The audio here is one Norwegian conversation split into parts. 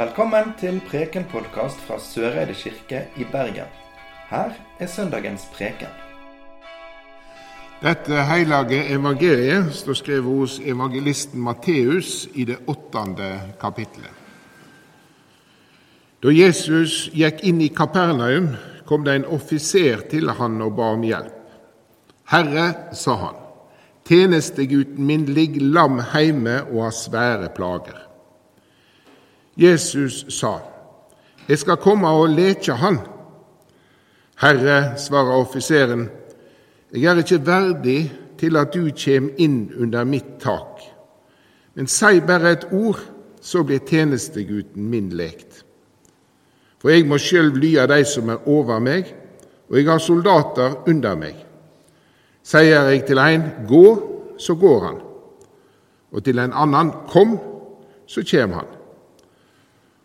Velkommen til Preken-podkast fra Søreide kirke i Bergen. Her er søndagens preken. Dette hellige evangeliet står skrevet hos evangelisten Matteus i det åttende kapittelet. Da Jesus gikk inn i Kapernaum, kom det en offiser til han og ba om hjelp. Herre, sa han, tjenestegutten min ligger lam heime og har svære plager. Jesus sa, Jeg skal komme og leke han. Herre, svarer offiseren, jeg er ikke verdig til at du kjem inn under mitt tak. Men si bare et ord, så blir tjenestegutten min lekt. For jeg må sjøl lye de som er over meg, og jeg har soldater under meg. Sier jeg til en gå, så går han, og til en annen kom, så kjem han.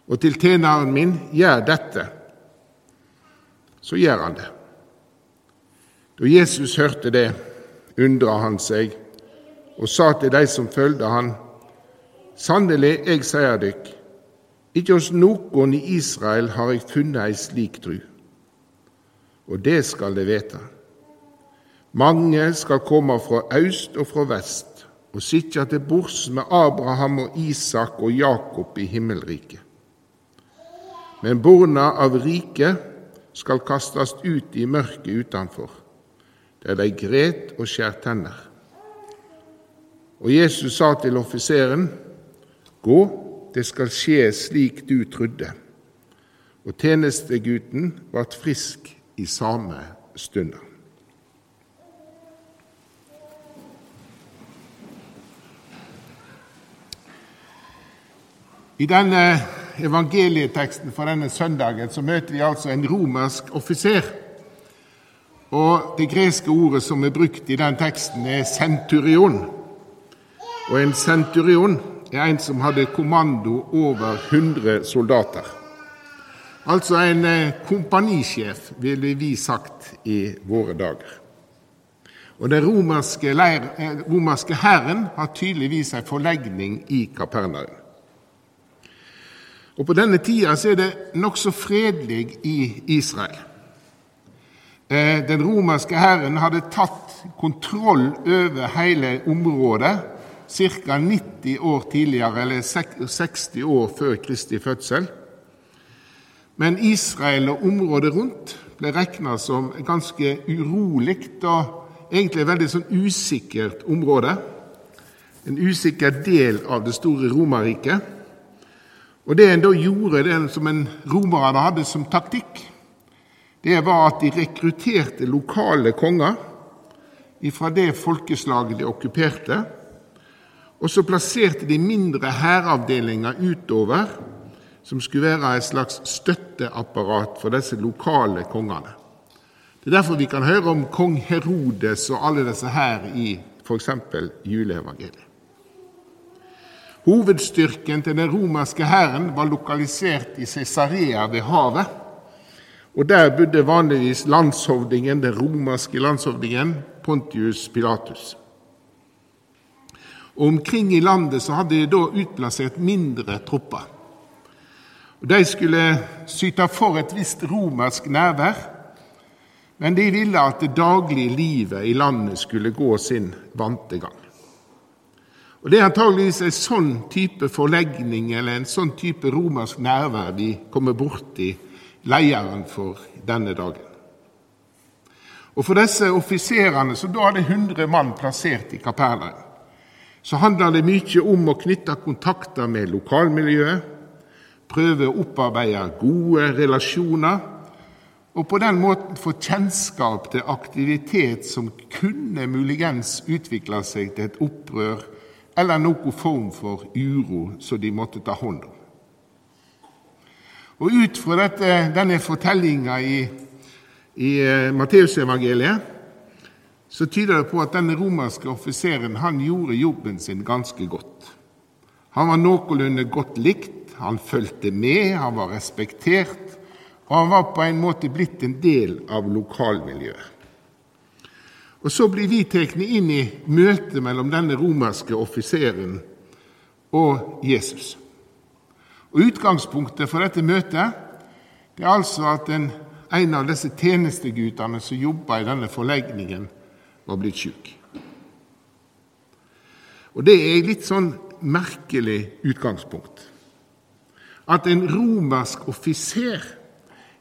Og til tjeneren min gjør dette, så gjør han det. Da Jesus hørte det, undra han seg og sa til de som følgde han, Sannelig, jeg sier dykk, ikke hos noen i Israel har jeg funnet ei slik tru. Og det skal de vite. Mange skal komme fra øst og fra vest og sitte til bords med Abraham og Isak og Jakob i himmelriket. Men borna av riket skal kastes ut i mørket utenfor, der de gret og skjær tenner. Og Jesus sa til offiseren, Gå, det skal skje slik du trodde. Og tjenestegutten ble frisk i samme stunda. I denne evangelieteksten for denne søndagen så møter vi altså en romersk offiser. Og Det greske ordet som er brukt i den teksten, er centurion. Og en centurion er en som hadde kommando over 100 soldater. Altså en eh, kompanisjef, ville vi sagt i våre dager. Og Den romerske, leir, eh, hæren har tydeligvis en forlegning i Kapernaum. Og På denne tida er det nokså fredelig i Israel. Eh, den romerske hæren hadde tatt kontroll over hele området ca. 90 år tidligere, eller 60 år før Kristi fødsel. Men Israel og området rundt ble regna som ganske urolig og egentlig veldig sånn usikkert område. En usikker del av det store Romerriket. Og Det en da gjorde, det som en romerne hadde som taktikk, det var at de rekrutterte lokale konger fra det folkeslaget de okkuperte. Og så plasserte de mindre hæravdelinger utover, som skulle være et slags støtteapparat for disse lokale kongene. Det er derfor vi kan høre om kong Herodes og alle disse her i f.eks. juleevangeliet. Hovedstyrken til den romerske hæren var lokalisert i Cesarea ved havet. Og Der bodde vanligvis landshovdingen, den romerske landshovdingen Pontius Pilatus. Og Omkring i landet så hadde de da utplassert mindre tropper. Og De skulle syte for et visst romersk nærvær, men de ville at det daglige livet i landet skulle gå sin vante gang. Og Det er antageligvis en sånn type forlegning eller en sånn type romersk nærvær vi kommer borti lederen for denne dagen. Og For disse offiserene, som da hadde 100 mann plassert i Kapernaum, så handler det mye om å knytte kontakter med lokalmiljøet, prøve å opparbeide gode relasjoner, og på den måten få kjennskap til aktivitet som kunne muligens utvikle seg til et opprør eller noen form for uro som de måtte ta hånd om. Og Ut fra dette, denne fortellinga i, i uh, Matteusevangeliet så tyder det på at denne romerske offiseren han gjorde jobben sin ganske godt. Han var noenlunde godt likt, han fulgte med, han var respektert, og han var på en måte blitt en del av lokalmiljøet. Og Så blir vi tatt inn i møtet mellom denne romerske offiseren og Jesus. Og Utgangspunktet for dette møtet det er altså at en, en av disse tjenestegutene som jobba i denne forlegningen, var blitt sjuk. Og det er et litt sånn merkelig utgangspunkt. At en romersk offiser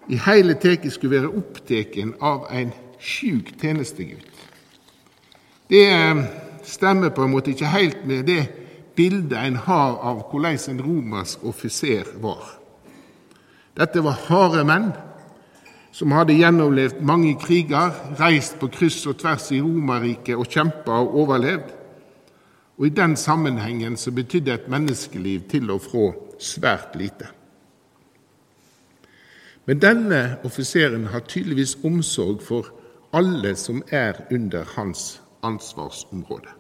i hele teket skulle være opptatt av en sjuk tjenestegutt. Det eh, stemmer på en måte ikke helt med det bildet en har av hvordan en romersk offiser var. Dette var harde menn som hadde gjennomlevd mange kriger, reist på kryss og tvers i Romerriket og kjempa og overlevd. Og I den sammenhengen så betydde et menneskeliv til og fra svært lite. Men denne offiseren har tydeligvis omsorg for alle som er under hans ansvarsområde.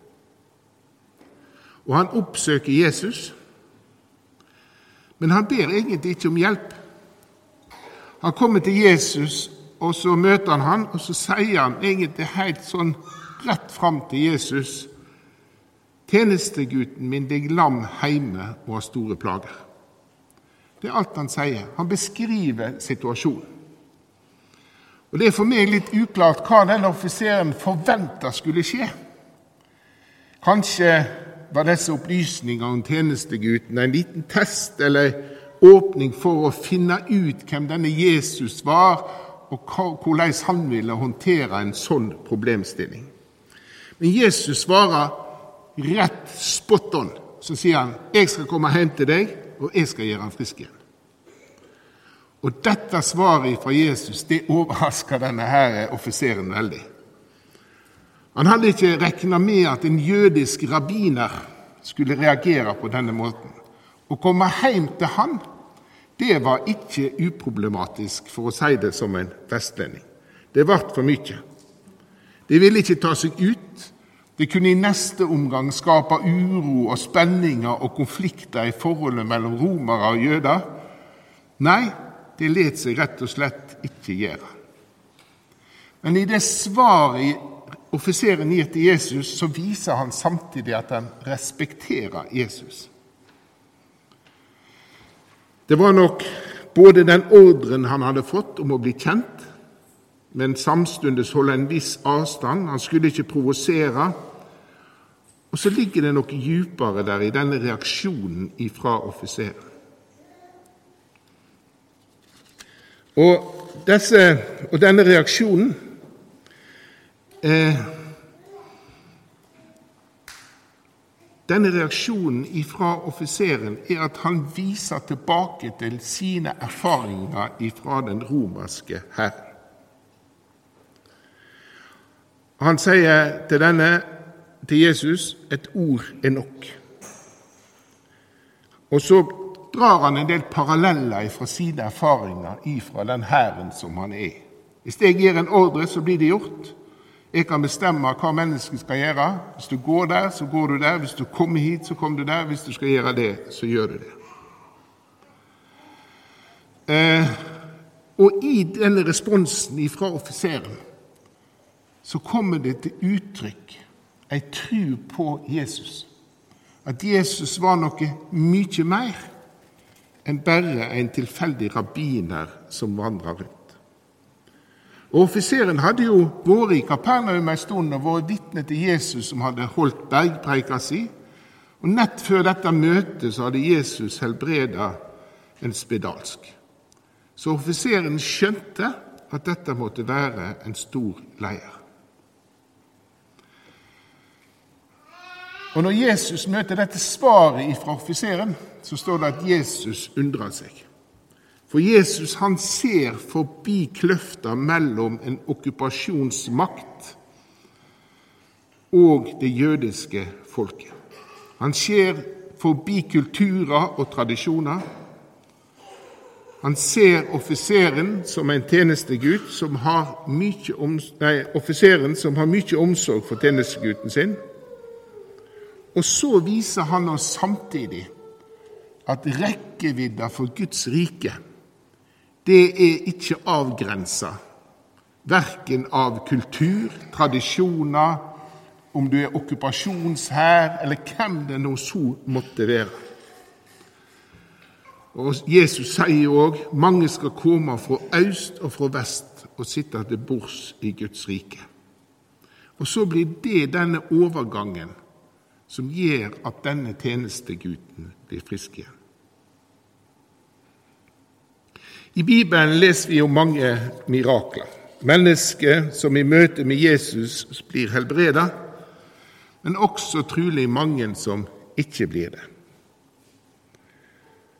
Og han oppsøker Jesus, men han ber egentlig ikke om hjelp. Han kommer til Jesus, og så møter han han, og så sier han egentlig helt sånn rett fram til Jesus Tjenestegutten min ligger lam heime og har store plager. Det er alt han sier. Han beskriver situasjonen. Og Det er for meg litt uklart hva denne offiseren forventa skulle skje. Kanskje var disse opplysningene om tjenestegutten en liten test eller åpning for å finne ut hvem denne Jesus var, og hvordan han ville håndtere en sånn problemstilling. Men Jesus svarer rett spot on. Så sier han, 'Jeg skal komme hjem til deg, og jeg skal gjøre han frisk igjen'. Og dette svaret fra Jesus det overrasker denne her offiseren veldig. Han hadde ikke regna med at en jødisk rabbiner skulle reagere på denne måten. Å komme hjem til han, det var ikke uproblematisk, for å si det som en vestlending. Det ble for mye. Det ville ikke ta seg ut. Det kunne i neste omgang skape uro og spenninger og konflikter i forholdet mellom romere og jøder. Nei, det let seg rett og slett ikke gjøre. Men i det svaret offiseren gir til Jesus, så viser han samtidig at han respekterer Jesus. Det var nok både den ordren han hadde fått om å bli kjent, men samtidig holde en viss avstand. Han skulle ikke provosere. Og så ligger det noe djupere der i denne reaksjonen fra offiseren. Og, disse, og denne reaksjonen eh, Denne reaksjonen fra offiseren er at han viser tilbake til sine erfaringer fra den romerske hæren. Han sier til denne, til Jesus, et ord er nok. Og så drar han en del paralleller fra sine erfaringer ifra den hæren som han er. Hvis jeg gir en ordre, så blir det gjort. Jeg kan bestemme hva mennesket skal gjøre. Hvis du går der, så går du der. Hvis du kommer hit, så kommer du der. Hvis du skal gjøre det, så gjør du det. Eh, og i denne responsen fra offiseren så kommer det til uttrykk ei tru på Jesus. At Jesus var noe mye mer enn bare en tilfeldig rabbiner som vandra rundt. Og Offiseren hadde jo vært i Kapernaum en stund og vært vitne til Jesus som hadde holdt bergpreika si. Og Nett før dette møtet så hadde Jesus helbreda en spedalsk. Så offiseren skjønte at dette måtte være en stor leir. Og Når Jesus møter dette svaret fra offiseren, så står det at Jesus undrer seg. For Jesus han ser forbi kløfta mellom en okkupasjonsmakt og det jødiske folket. Han ser forbi kulturer og tradisjoner. Han ser offiseren som en tjenestegutt som som har mye omsorg for tjenestegutten sin. Og så viser han oss samtidig at rekkevidda for Guds rike, det er ikke avgrensa, verken av kultur, tradisjoner, om du er okkupasjonshær, eller hvem det nå så måtte være. Og Jesus sier òg mange skal komme fra øst og fra vest og sitte til bords i Guds rike. Og så blir det denne overgangen som gjør at denne tjenestegutten blir frisk igjen. I Bibelen leser vi om mange mirakler. Mennesker som i møte med Jesus blir helbreda, men også trolig mange som ikke blir det.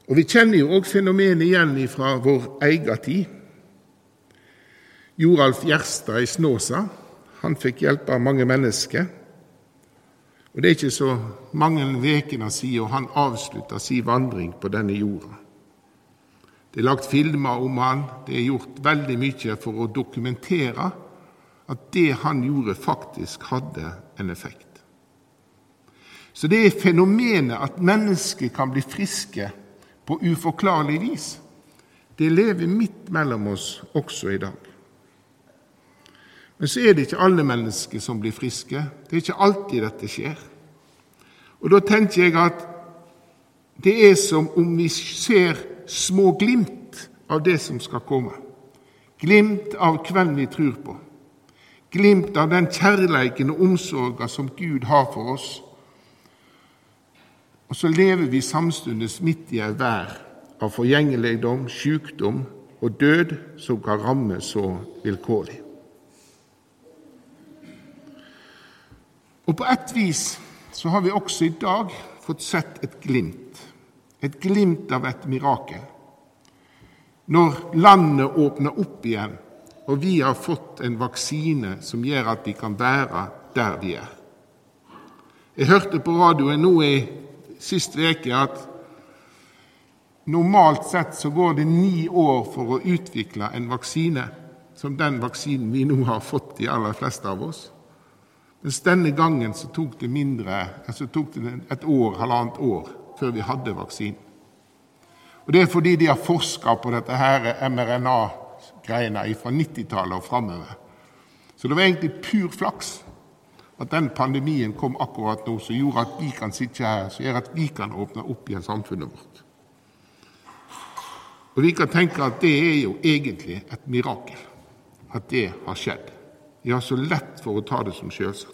Og Vi kjenner jo òg fenomenet igjen fra vår egen tid. Joralf Gjerstad i Snåsa han fikk hjelp av mange mennesker. Og Det er ikke så mange ukene siden han avslutta sin vandring på denne jorda. Det er lagt filmer om han, det er gjort veldig mye for å dokumentere at det han gjorde, faktisk hadde en effekt. Så det er fenomenet at mennesker kan bli friske på uforklarlig vis. Det lever midt mellom oss også i dag. Men så er det ikke alle mennesker som blir friske. Det er ikke alltid dette skjer. Og Da tenker jeg at det er som om vi ser små glimt av det som skal komme. Glimt av hvem vi tror på. Glimt av den kjærleiken og omsorgen som Gud har for oss. Og så lever vi samtidig midt i ei vær av forgjengeligdom, sykdom og død som kan ramme så vilkårlig. Og på ett vis så har vi også i dag fått sett et glimt. Et glimt av et mirakel. Når landet åpner opp igjen, og vi har fått en vaksine som gjør at vi kan være der vi er. Jeg hørte på radioen nå i sist uke at normalt sett så går det ni år for å utvikle en vaksine som den vaksinen vi nå har fått, de aller fleste av oss. Mens denne gangen så tok det mindre, altså tok det et år, halvannet år før vi hadde vaksinen. Og Det er fordi de har forska på dette her mRNA-greiene fra 90-tallet og framover. Så det var egentlig pur flaks at den pandemien kom akkurat nå, som gjorde at vi kan sitte her, som gjør at vi kan åpne opp igjen samfunnet vårt. Og Vi kan tenke at det er jo egentlig et mirakel at det har skjedd. Vi har så lett for å ta det som selvsagt.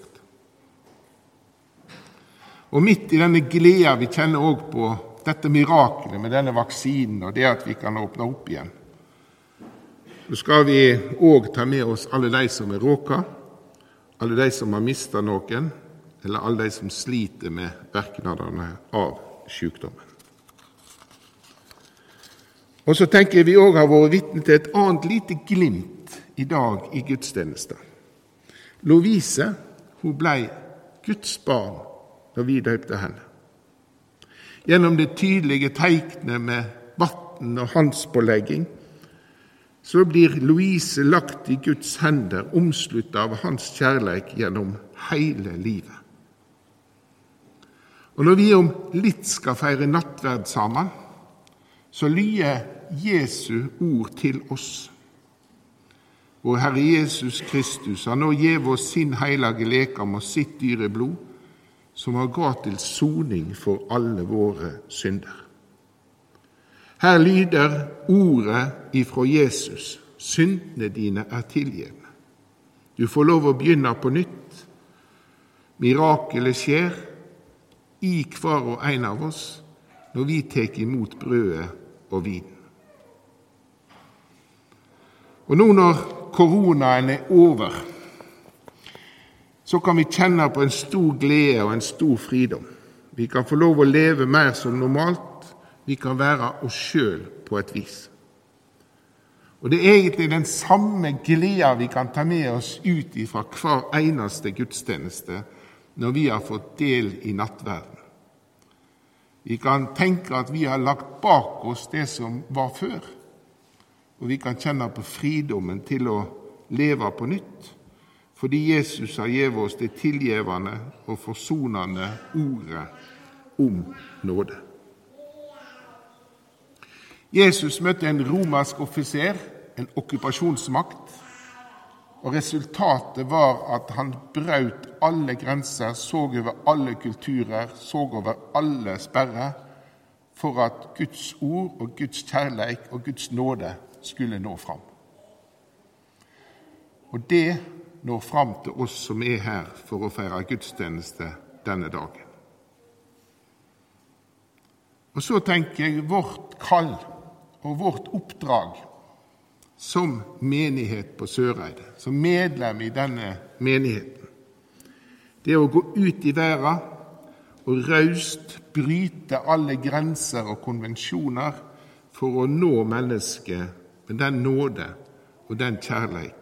Og midt i denne gleda vi kjenner òg på dette mirakelet med denne vaksinen og det at vi kan åpne opp igjen, så skal vi òg ta med oss alle de som er råka, alle de som har mista noen, eller alle de som sliter med virkningene av sykdommen. Og så tenker jeg vi òg har vært vitne til et annet lite glimt i dag i gudstjenesten. Lovise hun ble Guds barn da vi døpte henne. Gjennom det tydelige teiknet med vann og håndspålegging så blir Louise lagt i Guds hender, omslutta av hans kjærleik gjennom hele livet. Og Når vi om litt skal feire nattverd sammen, så lyder Jesu ord til oss. Vår Herre Jesus Kristus har nå gjev oss sin heilage lekam og sitt dyre blod, som har gått til soning for alle våre synder. Her lyder ordet ifra Jesus. Syndene dine er tilgitt. Du får lov å begynne på nytt. Mirakelet skjer i hver og en av oss når vi tar imot brødet og vinen. Og nå når koronaen er over, så kan vi kjenne på en stor glede og en stor fridom. Vi kan få lov å leve mer som normalt. Vi kan være oss sjøl på et vis. Og Det er egentlig den samme gleda vi kan ta med oss ut fra hver eneste gudstjeneste når vi har fått del i nattverden. Vi kan tenke at vi har lagt bak oss det som var før. Og vi kan kjenne på fridommen til å leve på nytt, fordi Jesus har gitt oss det tilgjevende og forsonende ordet om nåde. Jesus møtte en romersk offiser, en okkupasjonsmakt, og resultatet var at han brøt alle grenser, så over alle kulturer, så over alle sperrer, for at Guds ord og Guds kjærleik og Guds nåde skulle nå fram. Og det når fram til oss som er her for å feire gudstjeneste denne dagen. Og så tenker jeg vårt kall og vårt oppdrag som menighet på Søreide, som medlem i denne menigheten, det å gå ut i verden og raust bryte alle grenser og konvensjoner for å nå mennesket med den nåde og den kjærleik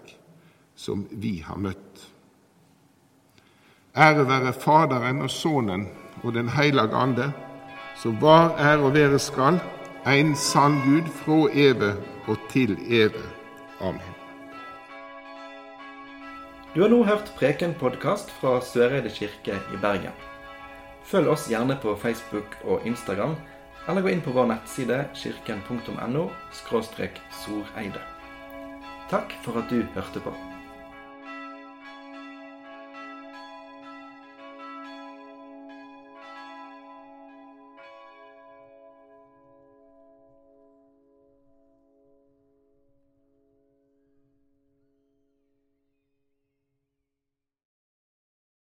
som vi har møtt. Ære være Faderen og Sønnen og Den hellige ande, som var, er og være skal, en sann Gud fra evig og til evig. Amen. Du har nå hørt Preken-podkast fra Søreide kirke i Bergen. Følg oss gjerne på Facebook og Instagram, eller gå inn på vår nettside kirken.no soreide. Takk for at du hørte på.